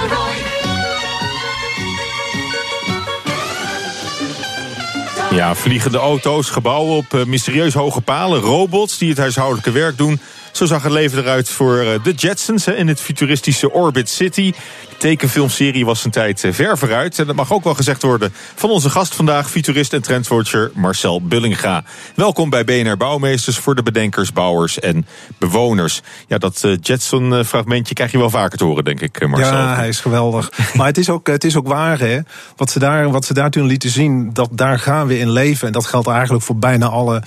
Elroy. Ja, vliegende auto's, gebouwen op eh, mysterieus hoge palen, robots die het huishoudelijke werk doen. Zo zag het leven eruit voor eh, de Jetsons in het futuristische Orbit City. De tekenfilmserie was een tijd eh, ver vooruit. En dat mag ook wel gezegd worden van onze gast vandaag, futurist en trendwatcher Marcel Bullinga. Welkom bij BNR Bouwmeesters voor de bedenkers, bouwers en bewoners. Ja, dat eh, Jetson-fragmentje krijg je wel vaker te horen, denk ik, Marcel. Ja, hij is geweldig. maar het is ook, het is ook waar, hè. Wat ze, daar, wat ze daar toen lieten zien, dat daar gaan we in leven. En dat geldt eigenlijk voor bijna alle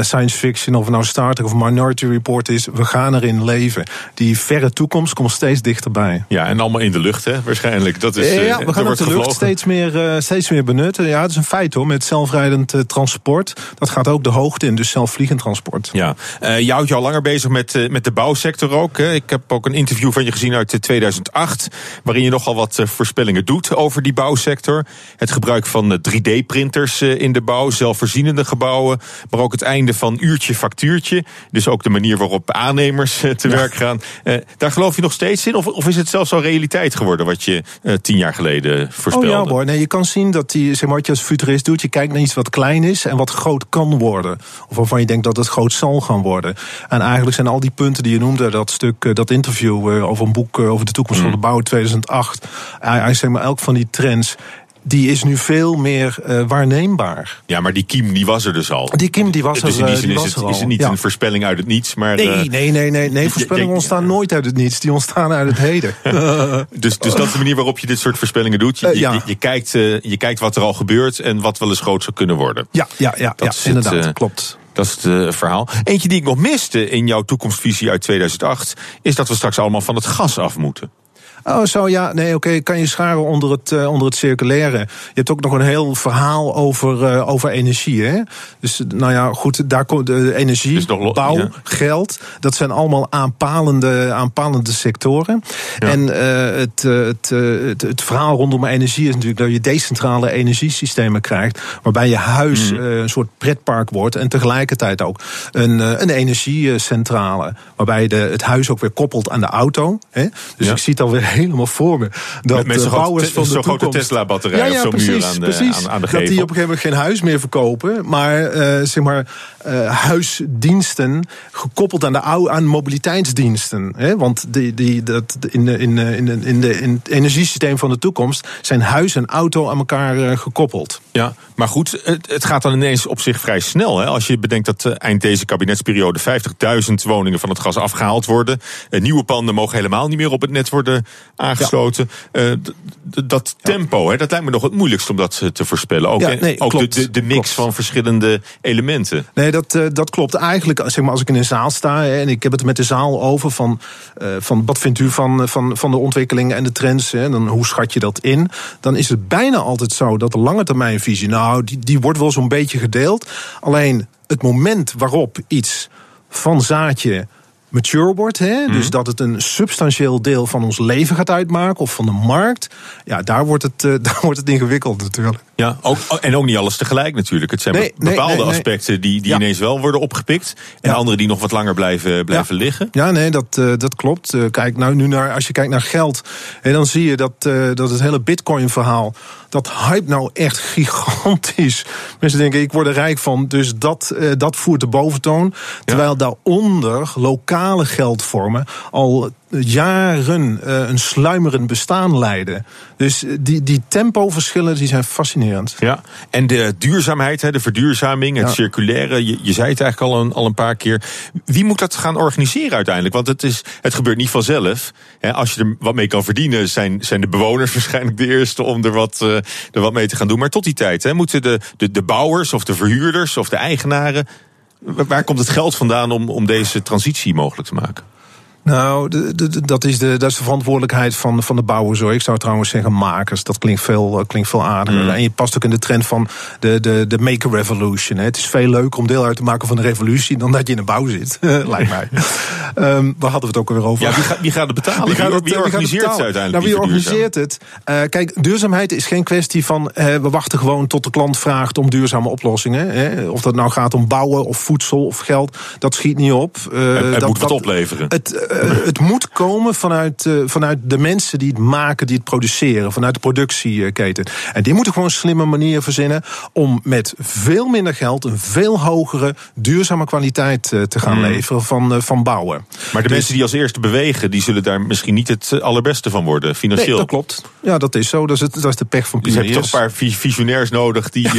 science fiction, of nou Star Trek of Minority Report is. We gaan erin leven. Die verre toekomst komt steeds dichterbij. Ja, en allemaal in de lucht, hè, waarschijnlijk. Dat is, ja, eh, we gaan op de lucht steeds meer, uh, steeds meer benutten. Ja, dat is een feit hoor, met zelfrijdend uh, transport. Dat gaat ook de hoogte in, dus zelfvliegend transport. Ja, uh, je houdt je al langer bezig met, met de bouwsector ook. Hè. Ik heb ook een interview van je gezien uit 2008... waarin je nogal wat voorspellingen doet over die bouwsector. Het gebruik van 3D-printers in de bouw, zelfvoorzienende gebouwen... maar ook het einde van uurtje factuurtje. Dus ook de manier waarop aannemers te ja. werk gaan. daar geloof je nog steeds in? Of, of is het zelfs al realiteit geworden wat je tien jaar geleden voorspelde? Oh ja hoor, nee, je kan zien dat die, zeg maar, wat je als futurist doet... je kijkt naar iets wat klein is en wat groot kan worden. Of waarvan je denkt dat het groot zal gaan worden. En eigenlijk zijn al die punten die je noemde, dat stuk, dat interview over een boek over de toekomst mm. van de bouw 2008. Hij zeg maar, elk van die trends die is nu veel meer uh, waarneembaar. Ja, maar die kiem die was er dus al. Die kiem die was dus er, in die zin die is, het, er is het niet ja. een voorspelling uit het niets, maar... Nee, nee, nee, nee, nee. voorspellingen ontstaan nooit uit het niets. Die ontstaan uit het heden. dus, dus dat is de manier waarop je dit soort voorspellingen doet. Je, uh, ja. je, je, kijkt, uh, je kijkt wat er al gebeurt en wat wel eens groot zou kunnen worden. Ja, ja, ja, dat ja inderdaad, het, klopt. Dat is het verhaal. Eentje die ik nog miste in jouw toekomstvisie uit 2008... is dat we straks allemaal van het gas af moeten. Oh, zo ja. Nee, oké. Okay. Kan je scharen onder het, uh, onder het circulaire. Je hebt ook nog een heel verhaal over, uh, over energie. Hè? Dus nou ja, goed, daar komt de energie, bouw, ja. geld. Dat zijn allemaal aanpalende, aanpalende sectoren. Ja. En uh, het, het, het, het, verhaal rondom energie is natuurlijk dat je decentrale energiesystemen krijgt. Waarbij je huis mm. een soort pretpark wordt. En tegelijkertijd ook een, een energiecentrale. Waarbij de, het huis ook weer koppelt aan de auto. Hè? Dus ik zie het alweer helemaal voor me. Dat met, met de bouwers van de zo'n grote toekomst... Tesla-batterij ja, zo'n muur aan precies. aan, aan de Dat die op een gegeven moment geen huis meer verkopen, maar uh, zeg maar uh, huisdiensten gekoppeld aan de oude aan mobiliteitsdiensten. Hè? Want die, die, dat, in, de, in, de, in, de, in, de, in het energiesysteem van de toekomst zijn huis en auto aan elkaar uh, gekoppeld. Ja, maar goed, het, het, gaat dan ineens op zich vrij snel. Hè? Als je bedenkt dat eind deze kabinetsperiode 50.000 woningen van het gas afgehaald worden. nieuwe panden mogen helemaal niet meer op het net worden aangesloten. Ja. Uh, dat tempo, hè, dat lijkt me nog het moeilijkst om dat te voorspellen. Ook, ja, nee, ook klopt, de, de, de, mix klopt. van verschillende elementen. Nee, dat, dat klopt. Eigenlijk, zeg maar, als ik in een zaal sta hè, en ik heb het met de zaal over van, van wat vindt u van, van, van de ontwikkelingen en de trends, hè, dan hoe schat je dat in? Dan is het bijna altijd zo dat de lange termijnvisie, nou, die, die wordt wel zo'n beetje gedeeld. Alleen het moment waarop iets van zaadje mature wordt. Hè? Mm. Dus dat het een substantieel deel van ons leven gaat uitmaken of van de markt. Ja, daar wordt het, uh, daar wordt het ingewikkeld natuurlijk. Ja, ook, en ook niet alles tegelijk natuurlijk. Het zijn nee, bepaalde nee, nee, aspecten die, die ja. ineens wel worden opgepikt. En ja. andere die nog wat langer blijven, blijven ja. liggen. Ja, nee, dat, uh, dat klopt. Uh, kijk nou nu naar, als je kijkt naar geld. En dan zie je dat, uh, dat het hele bitcoin verhaal. Dat hype nou echt gigantisch. Mensen denken, ik word er rijk van. Dus dat, dat voert de boventoon. Terwijl daaronder lokale geldvormen al jaren uh, een sluimerend bestaan leiden. Dus die, die tempoverschillen die zijn fascinerend. Ja, en de duurzaamheid, de verduurzaming, het circulaire. Je, je zei het eigenlijk al een, al een paar keer. Wie moet dat gaan organiseren uiteindelijk? Want het, is, het gebeurt niet vanzelf. als je er wat mee kan verdienen, zijn, zijn de bewoners waarschijnlijk de eerste om er wat, uh, er wat mee te gaan doen. Maar tot die tijd moeten de, de, de bouwers of de verhuurders of de eigenaren. Waar komt het geld vandaan om, om deze transitie mogelijk te maken? Nou, dat, is de, dat is de verantwoordelijkheid van, van de bouwers. Hoor. Ik zou trouwens zeggen makers. Dat klinkt veel, eh, klinkt veel aardiger. Mm. En je past ook in de trend van de, de, de maker revolution. Hè. Het is veel leuker om deel uit te maken van de revolutie... dan dat je in de bouw zit, lijkt mij. um, waar hadden we het ook alweer over? Ja, wie, gaat, wie gaat het betalen? Wie, gaat het, wie organiseert het uiteindelijk? Nou, wie organiseert het? Uh, kijk, duurzaamheid is geen kwestie van... Uh, we wachten gewoon tot de klant vraagt om duurzame oplossingen. Hè. Of dat nou gaat om bouwen of voedsel of geld. Dat schiet niet op. Uh, het, het dat, moet wat opleveren. Het, het moet komen vanuit, uh, vanuit de mensen die het maken, die het produceren, vanuit de productieketen. En die moeten gewoon een slimme manier verzinnen om met veel minder geld een veel hogere duurzame kwaliteit uh, te gaan mm. leveren van, van bouwen. Maar de dus, mensen die als eerste bewegen, die zullen daar misschien niet het allerbeste van worden, financieel. Nee, dat klopt. Ja, dat is zo. Dat is, het, dat is de pech van pioniers. Dus je hebt toch een paar visionairs nodig die,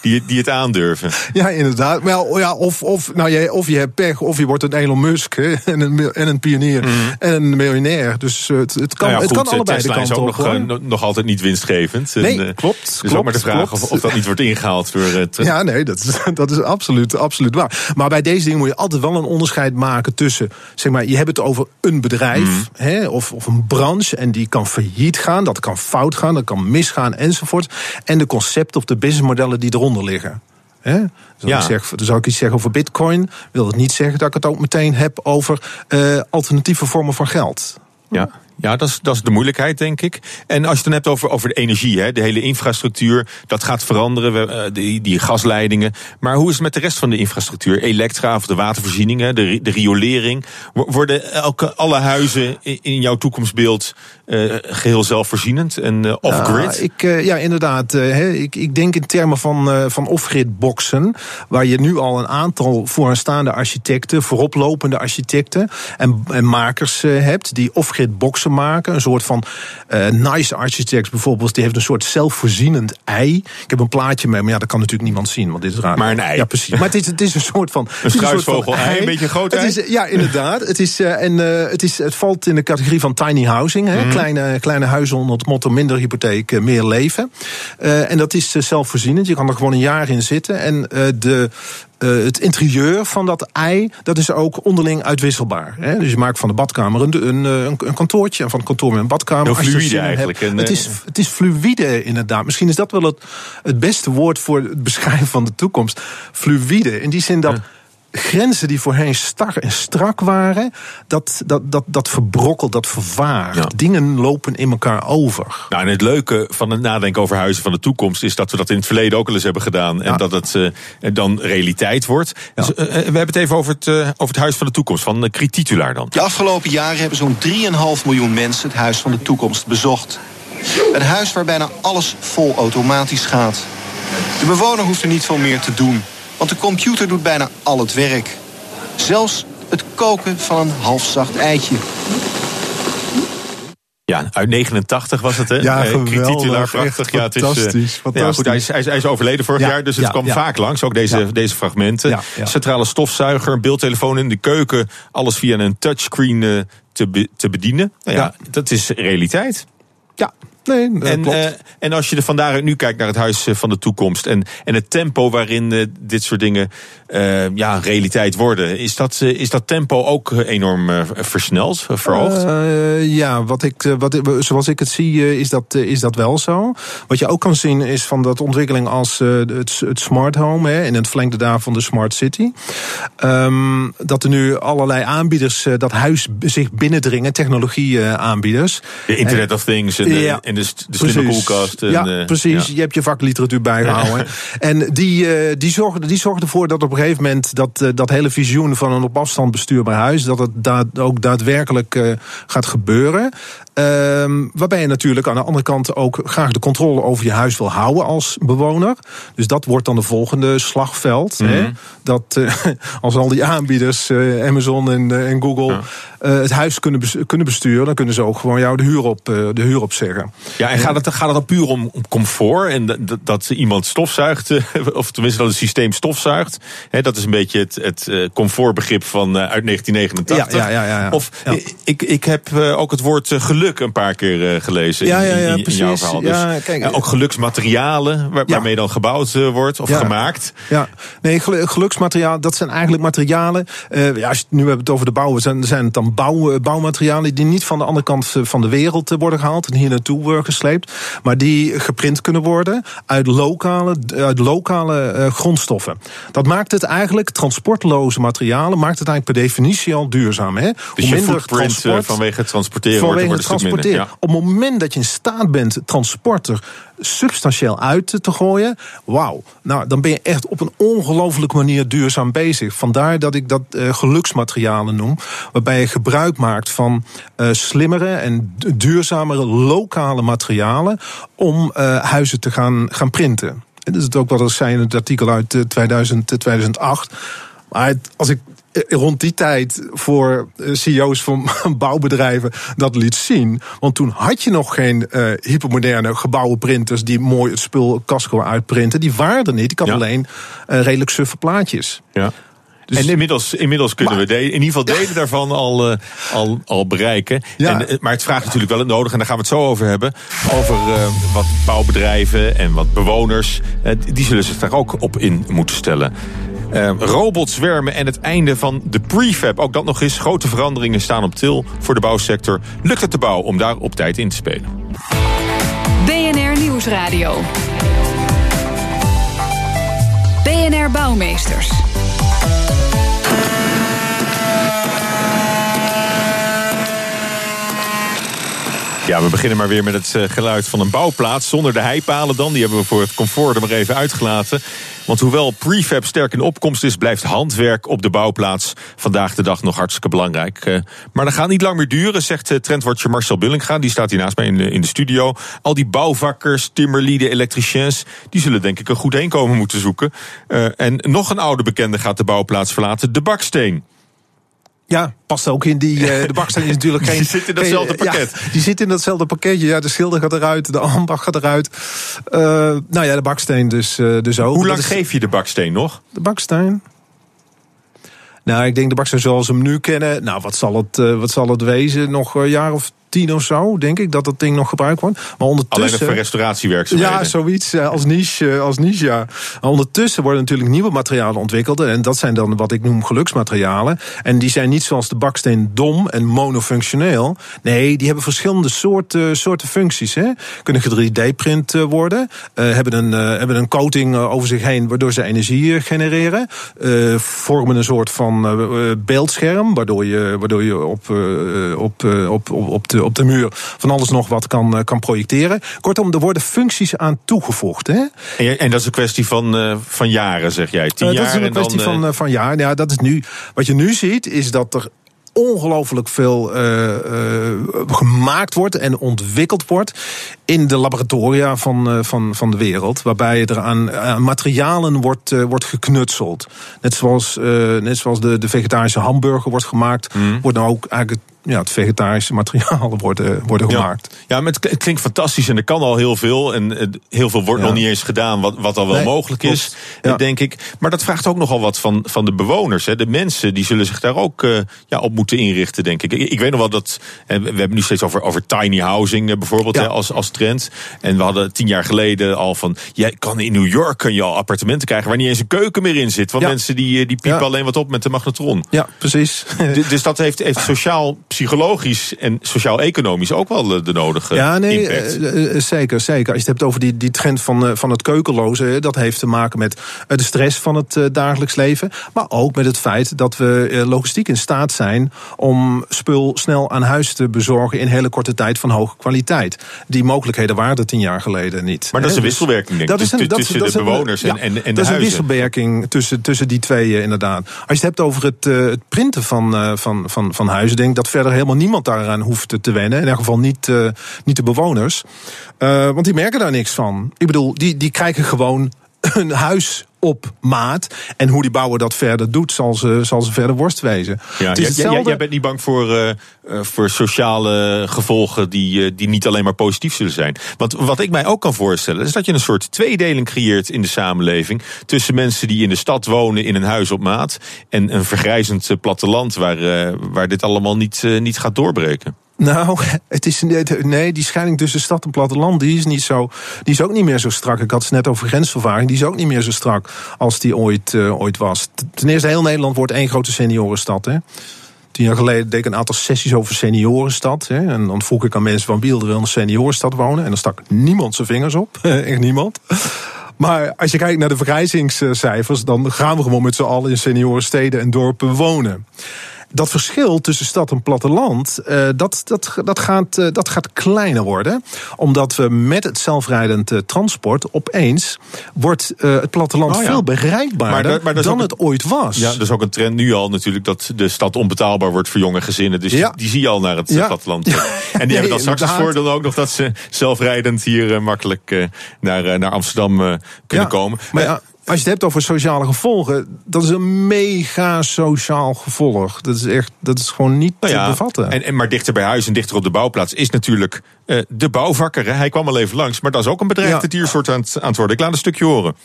die, die het aandurven. Ja, inderdaad. Wel, ja, of, of, nou, je, of je hebt pech, of je wordt een Elon Musk hè, en, een, en een pionier. Mm en een miljonair. Dus eh, het, het kan, nou ja, goed, het kan allebei Tesla de kant is ook op, nog, nog, altijd niet winstgevend. Nee, en, klopt. Dus klopt, ook maar de vraag of, of, dat niet wordt ingehaald door het. Ja, nee, dat is, dat is absoluut, absoluut waar. Maar bij deze dingen moet je altijd wel een onderscheid maken tussen, zeg maar, je hebt het over een bedrijf mm. hè, of, of een branche en die kan failliet gaan, dat kan fout gaan, dat kan misgaan enzovoort. En de concepten of de businessmodellen die eronder liggen. Hè? Ja. ik zeg, dan zou ik iets zeggen over bitcoin. Wil het niet zeggen dat ik het ook meteen heb over uh, alternatieve vormen van geld. Ja. Ja, dat is, dat is de moeilijkheid, denk ik. En als je het dan hebt over, over de energie, hè, de hele infrastructuur, dat gaat veranderen, uh, die, die gasleidingen. Maar hoe is het met de rest van de infrastructuur? Elektra of de watervoorzieningen, de, de riolering. Worden elke, alle huizen in jouw toekomstbeeld uh, geheel zelfvoorzienend en uh, off-grid? Ik, ja, inderdaad. ik, ik denk in termen van, van off-grid boxen, waar je nu al een aantal vooraanstaande architecten, vooroplopende architecten en, en makers hebt, die off-grid boxen maken. Een soort van uh, Nice Architects bijvoorbeeld, die heeft een soort zelfvoorzienend ei. Ik heb een plaatje mee, maar ja, dat kan natuurlijk niemand zien, want dit is raar. Maar een ei. Ja, precies. Maar het is, het is een soort van... Een struisvogel-ei, een beetje groot ei. Het is, ja, inderdaad. Het, is, uh, en, uh, het, is, het valt in de categorie van tiny housing. Hè? Mm. Kleine, kleine huizen onder het motto minder hypotheek, meer leven. en dat is zelfvoorzienend. Je kan er gewoon een jaar in zitten. En de uh, het interieur van dat ei, dat is ook onderling uitwisselbaar. Hè? Dus je maakt van de badkamer een, een, een, een kantoortje, en van het kantoor met een badkamer. Heel fluïde eigenlijk. En, het, is, het is fluïde inderdaad. Misschien is dat wel het, het beste woord voor het beschrijven van de toekomst. Fluïde. In die zin dat grenzen die voorheen star en strak waren, dat, dat, dat, dat verbrokkelt, dat vervaart. Dingen lopen in elkaar over. Nou, en het leuke van het nadenken over huizen van de toekomst is dat we dat in het verleden ook al eens hebben gedaan. En dat het uh, dan realiteit wordt. Dus, uh, we hebben het even over het, uh, over het huis van de toekomst, van uh, dan. De afgelopen jaren hebben zo'n 3,5 miljoen mensen het huis van de toekomst bezocht. Een huis waar bijna alles vol automatisch gaat. De bewoner hoeft er niet veel meer te doen. Want de computer doet bijna al het werk. Zelfs het koken van een halfzacht eitje. Ja, uit 89 was het, hè? Ja, eh, geweldig. prachtig. Ja, het is, fantastisch, fantastisch. Ja, goed, hij, is, hij, is, overleden vorig jaar, dus het kwam vaak langs, ook deze, deze fragmenten. Centrale stofzuiger, beeldtelefoon in de keuken, alles via een touchscreen uh, te, te bedienen. Nou ja, dat is realiteit. Ja, Nee, en, klopt. Uh, en als je er vandaar nu kijkt naar het huis van de toekomst en, en het tempo waarin uh, dit soort dingen uh, ja, realiteit worden, is dat, is dat tempo ook enorm versneld, verhoogd? ja, wat ik, wat, zoals ik het zie, is, dat, is dat wel zo. Wat je ook kan zien is van dat ontwikkeling als het, het smart home, hè, in het verlengde daarvan de smart city. Um, dat er nu allerlei aanbieders dat huis zich binnendringen, technologie aanbieders. De Internet of Things en, ja. en de, de slimme koelkast. En, ja, precies. Ja. Je hebt je vakliteratuur bijgehouden. en die, uh, die, zorgde, die zorgde ervoor dat op een gegeven moment dat, uh, dat hele visioen van een op afstand bestuurbaar huis, dat het da ook daadwerkelijk gaat gebeuren. Um, waarbij je natuurlijk aan de andere kant ook graag de controle over je huis wil houden als bewoner. Dus dat wordt dan de volgende slagveld. Mm -hmm. hè? Dat uh, als al die aanbieders, uh, Amazon en, uh, en Google, het huis kunnen, kunnen besturen, dan kunnen ze ook gewoon jou de huur op, de huur op zeggen. Ja, en gaat het, gaat het dan puur om, om comfort en dat, dat iemand stofzuigt, of tenminste dat het systeem stofzuigt? Hè, dat is een beetje het, het comfortbegrip van uit 1989. Ja, ja, ja, ja, Of ik, ik heb ook het woord geluk een paar keer gelezen ja, ja, ja, in, in, jouw verhaal. Dus, ja, kijk, ook geluksmaterialen waar, waarmee dan gebouwd wordt of gemaakt. Ja, nee, geluksmateriaal, dat zijn eigenlijk materialen. Uh, ja, als je, nu hebben het over de bouwen, zijn, zijn het dan bouw, bouwmaterialen die niet van de andere kant van de wereld worden gehaald en hier naartoe worden gesleept, maar die geprint kunnen worden uit lokale, uit lokale grondstoffen. Dat maakt het eigenlijk, transportloze materialen, maakt het eigenlijk per definitie al duurzaam. Hè? Dus Hoe minder transport, vanwege het transporteren vanwege wordt, het transporteren. Ja. Op het moment dat je in staat bent transporter substantieel uit te gooien, wauw, nou dan ben je echt op een ongelofelijke manier duurzaam bezig. Vandaar dat ik dat uh, geluksmaterialen noem, waarbij je gebruik maakt van uh, slimmere en duurzamere lokale materialen om uh, huizen te gaan, gaan printen. En dat is het ook wat ik zei in het artikel uit 2000, 2008. Maar als ik rond die tijd voor CEO's van bouwbedrijven dat liet zien. Want toen had je nog geen uh, hypermoderne gebouwenprinters die mooi het spul casco uitprinten. Die waren er niet. Ik had ja. alleen uh, redelijk suffe plaatjes. Ja. Dus en inmiddels, inmiddels kunnen maar, we de, in ieder geval delen daarvan al, uh, al, al bereiken. Ja. En, maar het vraagt natuurlijk wel het nodig, en daar gaan we het zo over hebben. Over uh, wat bouwbedrijven en wat bewoners. Uh, die zullen zich daar ook op in moeten stellen. Uh, robotzwermen en het einde van de prefab. Ook dat nog eens. Grote veranderingen staan op til voor de bouwsector. Lukt het de bouw om daar op tijd in te spelen? BNR Nieuwsradio. BNR Bouwmeesters. Ja, we beginnen maar weer met het uh, geluid van een bouwplaats. Zonder de heipalen dan. Die hebben we voor het comfort er maar even uitgelaten. Want hoewel prefab sterk in opkomst is, blijft handwerk op de bouwplaats vandaag de dag nog hartstikke belangrijk. Uh, maar dat gaat niet lang meer duren, zegt uh, trendwatcher Marcel Billinga. Die staat hier naast mij in de, studio. Al die bouwvakkers, timmerlieden, elektriciens, die zullen denk ik een goed heenkomen moeten zoeken. En nog een oude bekende gaat de bouwplaats verlaten, de baksteen. Ja, past ook in die. Uh, de baksteen is natuurlijk geen. Die zit in datzelfde pakket. Ja, die zit in datzelfde pakketje. Ja, de schilder gaat eruit, de ambacht gaat eruit. Uh, nou ja, de baksteen dus, uh, dus ook. Hoe lang is, geef je de baksteen nog? De baksteen. Nou, ik denk de baksteen zoals we hem nu kennen. Nou, wat zal het, wat zal het wezen? Nog een jaar of tien of zo, denk ik, dat dat ding nog gebruikt wordt. Maar ondertussen. Alleen voor restauratiewerkzaamheden. Ja, zoiets als niche. Als niche ja. Ondertussen worden natuurlijk nieuwe materialen ontwikkeld. En dat zijn dan wat ik noem geluksmaterialen. En die zijn niet zoals de baksteen dom en monofunctioneel. Nee, die hebben verschillende soorten, soorten functies. Hè. Kunnen 3D-print worden. Uh, hebben, een, hebben een coating over zich heen waardoor ze energie genereren. Vormen een soort van beeldscherm. Waardoor je, waardoor je op, op, op, op, op de op de muur van alles nog wat kan, kan projecteren. Kortom, er worden functies aan toegevoegd. Hè? En, en dat is een kwestie van, uh, van jaren, zeg jij? Tien jaar dat is een en kwestie dan, van, van jaren. Ja, dat is nu. Wat je nu ziet, is dat er ongelooflijk veel uh, uh, gemaakt wordt en ontwikkeld wordt in de laboratoria van, uh, van, van de wereld. Waarbij er aan, aan materialen wordt, wordt geknutseld. Net zoals, net zoals de, de vegetarische hamburger wordt gemaakt, mm. wordt nou ook eigenlijk ja, het vegetarische materiaal worden, worden gemaakt. Ja, maar het, klinkt fantastisch en er kan al heel veel. En uh, heel veel wordt ja. nog niet eens gedaan, wat, wat al wel nee, mogelijk is, ja. denk ik. Maar dat vraagt ook nogal wat van, van de bewoners. Hè. De mensen die zullen zich daar ook uh, ja, op moeten inrichten, denk ik. Ik, ik weet nog wel dat. Uh, we hebben nu steeds over, over tiny housing bijvoorbeeld hè, als, als trend. En we hadden tien jaar geleden al van. Jij kan in New York kun je al appartementen krijgen waar niet eens een keuken meer in zit. Want mensen die, die piepen alleen wat op met de magnetron. Ja, precies. dus dat heeft, heeft sociaal psychologisch en sociaal-economisch ook wel de nodige ja, nee, impact. Uh, zeker, zeker. Als je het hebt over die, die trend van, uh, van het keukenloze, dat heeft te maken met de stress van het dagelijks leven. Maar ook met het feit dat we logistiek in staat zijn om spul snel aan huis te bezorgen in hele korte tijd van hoge kwaliteit. Die mogelijkheden waren er tien jaar geleden niet. Maar dat is een wisselwerking, denk ik. Dat is een, dat, tussen dat de bewoners een, en, en, en de Dat is een huizen. wisselwerking tussen, tussen die twee, inderdaad. Als je het hebt over het, het printen van, van, van, van huizen, denk ik dat verder helemaal helemaal niemand daaraan hoeft te wennen. In elk geval niet, uh, niet de bewoners. Uh, want die merken daar niks van. Ik bedoel, die, die krijgen gewoon een huis op maat. En hoe die bouwer dat verder doet, zal ze, zal ze verder worst wezen. Ja, Het is jij, hetzelfde- jij bent niet bang voor, eh, eh, voor sociale gevolgen die, eh, die niet alleen maar positief zullen zijn. Want wat ik mij ook kan voorstellen, is dat je een soort tweedeling creëert in de samenleving. Tussen mensen die in de stad wonen in een huis op maat. En een vergrijzend platteland waar, waar dit allemaal niet, niet gaat doorbreken. Nou, het is, nee, die scheiding tussen stad en platteland, die is, niet zo, die is ook niet meer zo strak. Ik had het net over grensvervaging, die is ook niet meer zo strak als die ooit, eh, ooit was. Ten eerste, heel Nederland wordt één grote seniorenstad. Hè. Tien jaar geleden deed ik een aantal sessies over seniorenstad. Hè. En dan vroeg ik aan mensen van Biel, er een seniorenstad wonen. En dan stak niemand zijn vingers op. Echt niemand. Maar als je kijkt naar de vergrijzingscijfers, dan gaan we gewoon met z'n allen in seniorensteden en dorpen wonen. Dat verschil tussen stad en platteland, eh, dat, dat, dat, gaat, eh, dat gaat kleiner worden. Omdat we met het zelfrijdend eh, transport opeens wordt het platteland Oh ja. veel bereikbaarder Maar dan het ooit was. Ja, dat is ook een trend nu al natuurlijk dat de stad onbetaalbaar wordt voor jonge gezinnen. Dus Ja. die, die zie je al naar het Ja. platteland. En die Nee, hebben dan straks inderdaad. voordeel ook nog dat ze zelfrijdend hier makkelijk naar, naar Amsterdam kunnen komen. Maar ja, als je het hebt over sociale gevolgen, dat is een mega sociaal gevolg. Dat is echt, dat is gewoon niet Nou te bevatten. En, en maar dichter bij huis en dichter op de bouwplaats is natuurlijk eh, de bouwvakker. Hè. Hij kwam al even langs, maar dat is ook een bedreigde Ja. diersoort aan het, aan het worden. Ik laat een stukje horen.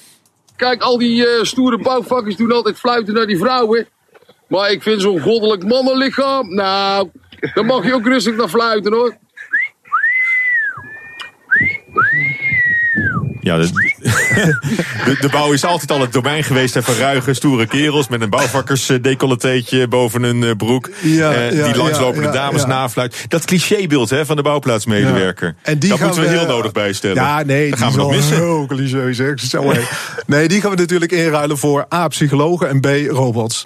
Kijk, al die eh, stoere bouwvakkers doen altijd fluiten naar die vrouwen. Maar ik vind zo'n goddelijk mannenlichaam, nou, daar mag je ook rustig naar fluiten hoor. Ja, de, de, de bouw is altijd al het domein geweest hè, van ruige, stoere kerels met een bouwvakkersdecolleteetje boven hun eh, broek. Ja, eh, ja, die langslopende ja, dames nafluit. Dat clichébeeld hè, van de bouwplaatsmedewerker. En die dat gaan moeten we we- heel nodig bijstellen. Ja, nee, dat gaan we nog missen. Heel cliché, zeg. Zo, nee, die gaan we natuurlijk inruilen voor A, psychologen en B, robots.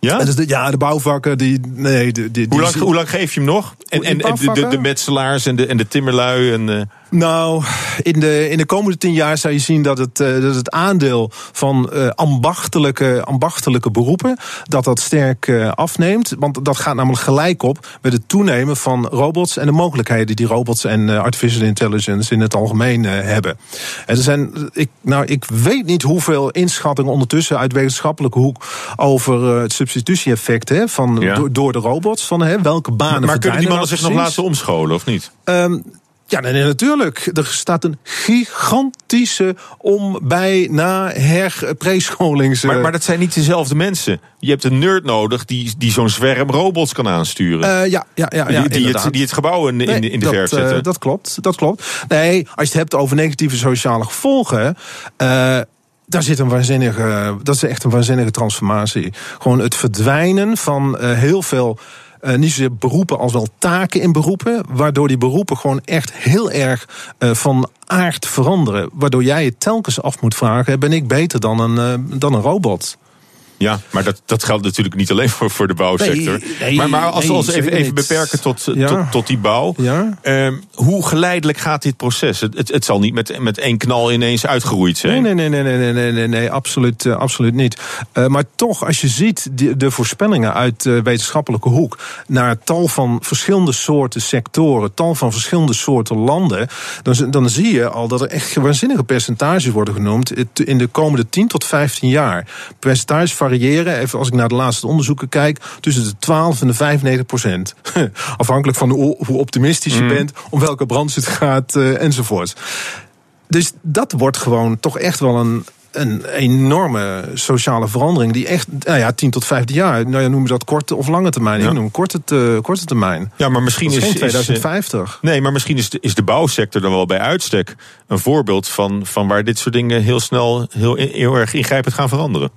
Ja? Dus de, ja, de bouwvakken, die. Nee, Hoe lang, die- hoe lang geef je hem nog? En, en, en de, de, bouwvakken? de metselaars en de, en de timmerlui. En, eh, Nou, in de, in de komende tien jaar zou je zien dat het, eh, dat het aandeel van eh, ambachtelijke, ambachtelijke beroepen, dat dat sterk eh, afneemt. Want dat gaat namelijk gelijk op met het toenemen van robots en de mogelijkheden die robots en artificial intelligence in het algemeen hebben. En er zijn, ik, nou, ik weet niet hoeveel inschattingen ondertussen uit wetenschappelijke hoek over het substitutie-effect hè, van, Ja. door, door de robots. Van hè, welke banen maar kunnen die verdwijnen mannen nou zich nog laten omscholen of niet? Ehm, ja, nee, nee, natuurlijk. Er staat een gigantische om, bij, na, her, prescholings... Maar, maar dat zijn niet dezelfde mensen. Je hebt een nerd nodig die, die zo'n zwerm robots kan aansturen. Eh, ja, ja, ja, ja, die, die, het, die het gebouw in, in, Nee, in de dat, verf eh, zetten. dat klopt, dat klopt. Nee, als je het hebt over negatieve sociale gevolgen... eh, daar zit een waanzinnige, dat is echt een waanzinnige transformatie. Gewoon het verdwijnen van eh, heel veel, eh, niet zozeer beroepen als wel taken in beroepen. Waardoor die beroepen gewoon echt heel erg eh, van aard veranderen. Waardoor jij je telkens af moet vragen: ben ik beter dan een, eh, dan een robot? Ja, maar dat, dat geldt natuurlijk niet alleen voor, voor de bouwsector. Nee, nee, maar, maar als we nee, ons even, even beperken tot, Ja. tot, tot die bouw. Ja. Ehm, hoe geleidelijk gaat dit proces? Het, het, het zal niet met, met één knal ineens uitgeroeid zijn. Nee, nee, nee, nee, nee, nee, nee, nee absoluut, eh, absoluut niet. Eh, maar toch, als je ziet die, de voorspellingen uit de wetenschappelijke hoek naar tal van verschillende soorten sectoren, tal van verschillende soorten landen, dan, dan zie je al dat er echt waanzinnige percentages worden genoemd in de komende 10 tot 15 jaar. Percentages variëren, even als ik naar de laatste onderzoeken kijk, tussen de 12 en de 95 procent. Afhankelijk van hoe, optimistisch je bent, om welke branche het gaat eh, enzovoort. Dus dat wordt gewoon toch echt wel een, een enorme sociale verandering. Die echt, nou ja, 10 tot 15 jaar. Nou ja, noemen ze dat korte of lange termijn. Ja. Ik noem korte, te- korte termijn. Ja, maar misschien Dat is is, geen is, eh, 2050. Nee, maar misschien is de, is de bouwsector dan wel bij uitstek een voorbeeld van, van waar dit soort dingen heel snel heel, heel erg ingrijpend gaan veranderen.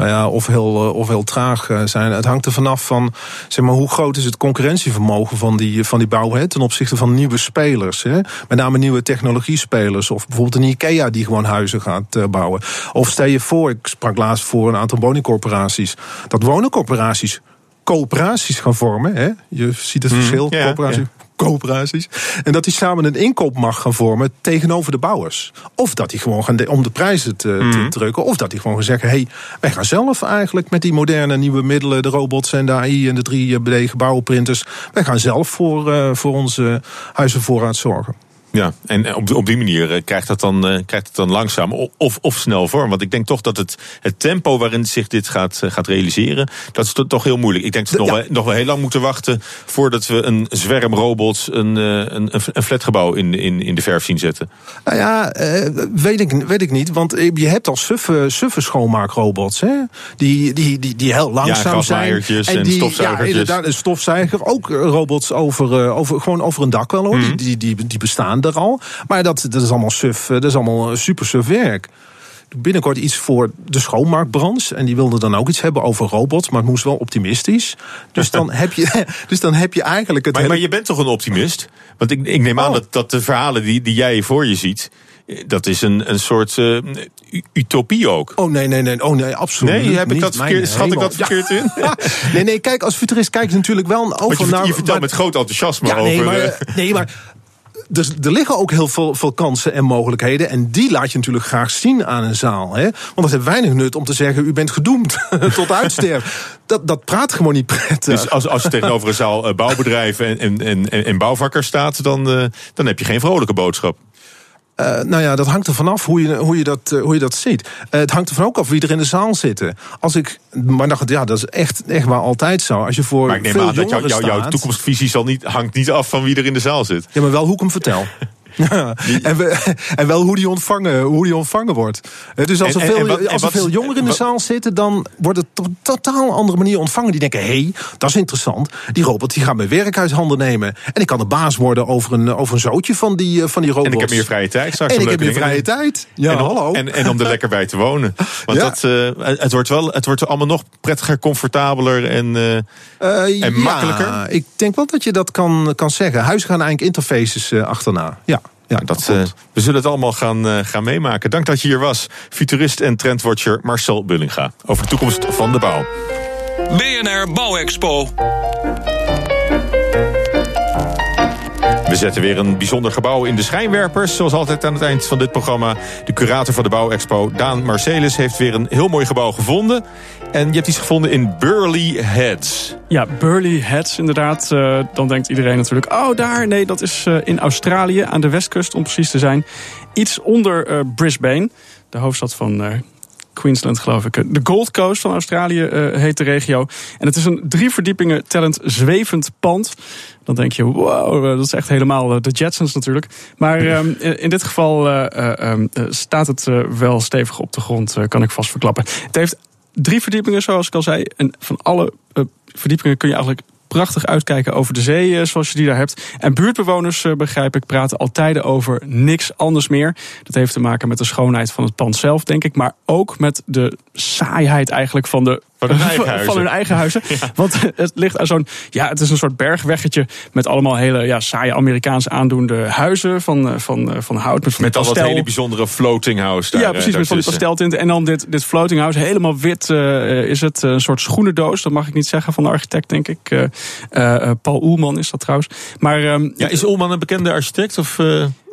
Nou ja, of heel, eh, of heel traag eh, zijn. Het hangt er vanaf van, zeg maar, hoe groot is het concurrentievermogen van die, van die bouw hè, ten opzichte van nieuwe spelers. Hè? Met name nieuwe technologiespelers. Of bijvoorbeeld een IKEA die gewoon huizen gaat eh, bouwen. Of stel je voor, ik sprak laatst voor een aantal woningcorporaties. Dat woningcorporaties coöperaties gaan vormen. Hè? Je ziet het verschil, ja, coöperatie. Coöperaties. En dat die samen een inkoopmacht gaan vormen tegenover de bouwers. Of dat die gewoon gaan, de- om de prijzen te, te drukken. Of dat die gewoon gaan zeggen: hé, hey, wij gaan zelf eigenlijk met die moderne nieuwe middelen, de robots en de AI en de 3D gebouwenprinters. Wij gaan zelf voor, eh, voor onze huizenvoorraad zorgen. Ja, en op, op die manier eh, krijgt het dan, uh, krijgt het dan langzaam of, of snel vorm. Want ik denk toch dat het, het tempo waarin zich dit gaat, gaat realiseren, dat is toch heel moeilijk. Ik denk dat we nog, wel, nog wel heel lang moeten wachten voordat we een zwerm robots een, een, een flatgebouw in, in, in de verf zien zetten. Nou ja, weet, ik, weet ik niet. Want je hebt al suffe, suffe schoonmaakrobots, hè? Die, die, die, die heel langzaam ja, zijn. En, die, stofzuigertjes. Ja, inderdaad, een stofzuiger. Ook robots over, over, gewoon over een dak wel hoor. Mm. Die, die, die bestaan er al. Maar dat, dat is allemaal suf, dat is allemaal super suf werk binnenkort iets voor de schoonmaakbranche. En die wilde dan ook iets hebben over robots, maar het moest wel optimistisch. Dus dan heb je, dus dan heb je eigenlijk het. Maar, maar je bent toch een optimist? Want ik, ik neem aan dat, dat de verhalen die, die jij voor je ziet. Dat is een, een soort uh, utopie ook. Oh nee, nee, nee. Oh nee, absoluut. Nee, heb ik dat verkeerd, schat ik dat verkeerd ja. in? nee, nee, kijk, als futurist kijk je natuurlijk wel over naar. Je vertelt met groot enthousiasme ja, nee, over. Maar, nee, maar dus er liggen ook heel veel, kansen en mogelijkheden. En die laat je natuurlijk graag zien aan een zaal. Hè? Want het heeft weinig nut om te zeggen: u bent gedoemd tot uitsterven. Dat, dat praat gewoon niet prettig. Dus als, als je tegenover een zaal uh, bouwbedrijven en, en, en, en bouwvakkers staat, dan, uh, dan heb je geen vrolijke boodschap. Uh, nou ja, dat hangt er vanaf hoe je, hoe je, dat, uh, hoe je dat ziet. Uh, het hangt er van ook af wie er in de zaal zitten. Als ik, maar dacht, ja, dat is echt, echt maar altijd zo. Als je voor maar ik neem veel aan dat jou, jou, jouw toekomstvisie zal niet, hangt niet af van wie er in de zaal zit. Ja, maar wel hoe ik hem vertel. Ja, en, we, en, wel hoe die ontvangen, hoe die ontvangen wordt. Dus als er, en, veel, en wat, als er veel jongeren in de zaal zitten, dan wordt het op een totaal andere manier ontvangen. Die denken: hé, hey, dat is interessant. Die robot die gaat mijn werk uit handen nemen. En ik kan de baas worden over een, over een zootje van die, van die robot. En ik heb meer vrije tijd straks. En ik heb meer vrije tijd. Ja, en om, hallo. En, en om er lekker bij te wonen. Want ja. dat, uh, het, wordt wel, het wordt allemaal nog prettiger, comfortabeler en, uh, uh, en makkelijker. Ja, ik denk wel dat je dat kan, kan zeggen. Huizen gaan eigenlijk interfaces achterna. Ja. Ja, dat, uh, we zullen het allemaal gaan, uh, gaan meemaken. Dank dat je hier was, futurist en trendwatcher Marcel Bullinga. Over de toekomst van de bouw. BNR Bouwexpo. We zetten weer een bijzonder gebouw in de schijnwerpers. Zoals altijd aan het eind van dit programma. De curator van de Bouwexpo, Daan Marcelis, heeft weer een heel mooi gebouw gevonden. En je hebt iets gevonden in Burley Heads. Ja, Burley Heads inderdaad. Uh, dan denkt iedereen natuurlijk, oh daar, nee, dat is uh, in Australië, aan de westkust om precies te zijn. Iets onder uh, Brisbane, de hoofdstad van Queensland, geloof ik. De Gold Coast van Australië uh, heet de regio. En het is een drie verdiepingen tellend zwevend pand. Dan denk je, wow, dat is echt helemaal de Jetsons natuurlijk. Maar um, in dit geval uh, staat het wel stevig op de grond, kan ik vast verklappen. Het heeft drie verdiepingen, zoals ik al zei. En van alle verdiepingen kun je eigenlijk prachtig uitkijken over de zee, zoals je die daar hebt. En buurtbewoners, begrijp ik, praten al tijden over niks anders meer. Dat heeft te maken met de schoonheid van het pand zelf, denk ik. Maar ook met de saaiheid eigenlijk van de van hun eigen huizen. Van hun eigen huizen. Ja. Want het ligt aan zo'n. Ja, het is een soort bergweggetje. Met allemaal hele ja, saaie Amerikaans aandoende huizen. Van, van, van hout. Met, met al dat hele bijzondere floating house. Daar, ja, precies. Met van die pasteltinten. En dan dit, dit floating house. Helemaal wit uh, is het. Een soort schoenendoos. Dat mag ik niet zeggen van de architect, denk ik. Uh, uh, Paul Oelman is dat trouwens. Maar, um, ja, is Oelman een bekende architect? Of.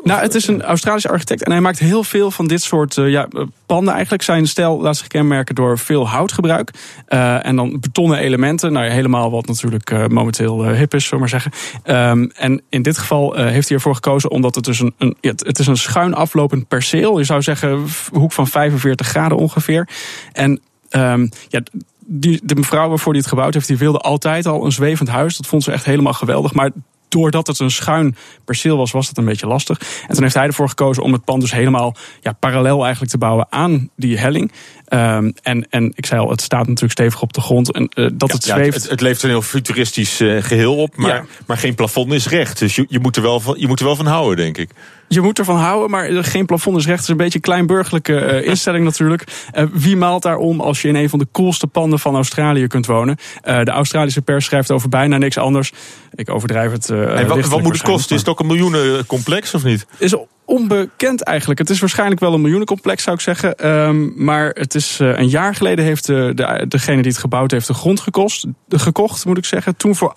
Nou, het is een Australische architect en hij maakt heel veel van dit soort uh, ja, panden. Eigenlijk zijn stijl laat zich kenmerken door veel houtgebruik. Uh, en dan betonnen elementen. Nou, helemaal wat natuurlijk momenteel hip is, zullen maar zeggen. Um, en in dit geval heeft hij ervoor gekozen omdat het dus een, een het is een schuin aflopend perceel. Je zou zeggen hoek van 45 graden ongeveer. En um, ja, die, de mevrouw waarvoor hij het gebouwd heeft, die wilde altijd al een zwevend huis. Dat vond ze echt helemaal geweldig. Maar doordat het een schuin perceel was, was het een beetje lastig. En toen heeft hij ervoor gekozen om het pand dus helemaal ja, parallel eigenlijk te bouwen aan die helling. Um, en, en ik zei al, het staat natuurlijk stevig op de grond. En uh, dat ja, het zweeft. Ja, het, het, levert een heel futuristisch uh, geheel op, maar, ja. maar geen plafond is recht. Dus je, je, moet er wel van, je moet er wel van houden, denk ik. Je moet ervan houden, maar geen plafond is recht. Het is een beetje een kleinburgerlijke uh, instelling natuurlijk. Uh, wie maalt daarom als je in een van de coolste panden van Australië kunt wonen? Uh, de Australische pers schrijft over bijna niks anders. Ik overdrijf het. wat, wat moet het kosten? Is het ook een miljoenencomplex of niet? Is onbekend eigenlijk. Het is waarschijnlijk wel een miljoenencomplex, zou ik zeggen. Um, maar het is uh, een jaar geleden heeft de, de, degene die het gebouwd heeft de grond gekost, de, gekocht, moet ik zeggen. Toen voor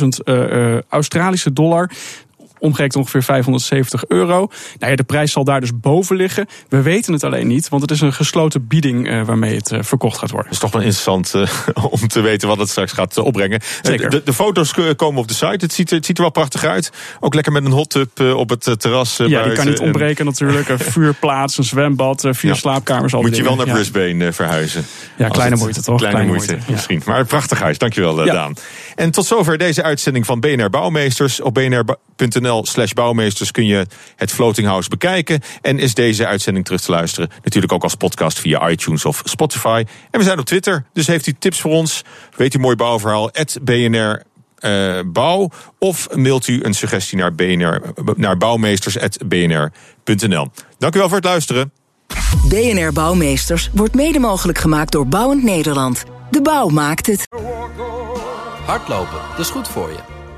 880.000 uh, uh, Australische dollar omgerekend ongeveer 570 euro. Nou ja, de prijs zal daar dus boven liggen. We weten het alleen niet, want het is een gesloten bieding uh, waarmee het uh, verkocht gaat worden. Het is toch wel interessant uh, om te weten wat het straks gaat opbrengen. Zeker. De, de, foto's komen op de site. Het ziet, het ziet er wel prachtig uit. Ook lekker met een hot tub op het terras. ja, die kan niet ontbreken natuurlijk. Een vuurplaats, een zwembad, vier ja. slaapkamers. Al Moet je wel naar Brisbane verhuizen. Ja, kleine moeite toch? Kleine, moeite, moeite misschien. Maar een prachtig huis. Dankjewel, Daan. En tot zover deze uitzending van BNR Bouwmeesters. Op bnr.nl slash bouwmeesters kun je het Floating House bekijken. En is deze uitzending terug te luisteren. Natuurlijk ook als podcast via iTunes of Spotify. En we zijn op Twitter, dus heeft u tips voor ons? Weet u mooi bouwverhaal? BNR uh, bouw. Of mailt u een suggestie naar, BNR, naar bouwmeesters.bnr.nl. Dank u wel voor het luisteren. BNR Bouwmeesters wordt mede mogelijk gemaakt door Bouwend Nederland. De bouw maakt het. Hardlopen, dat is goed voor je.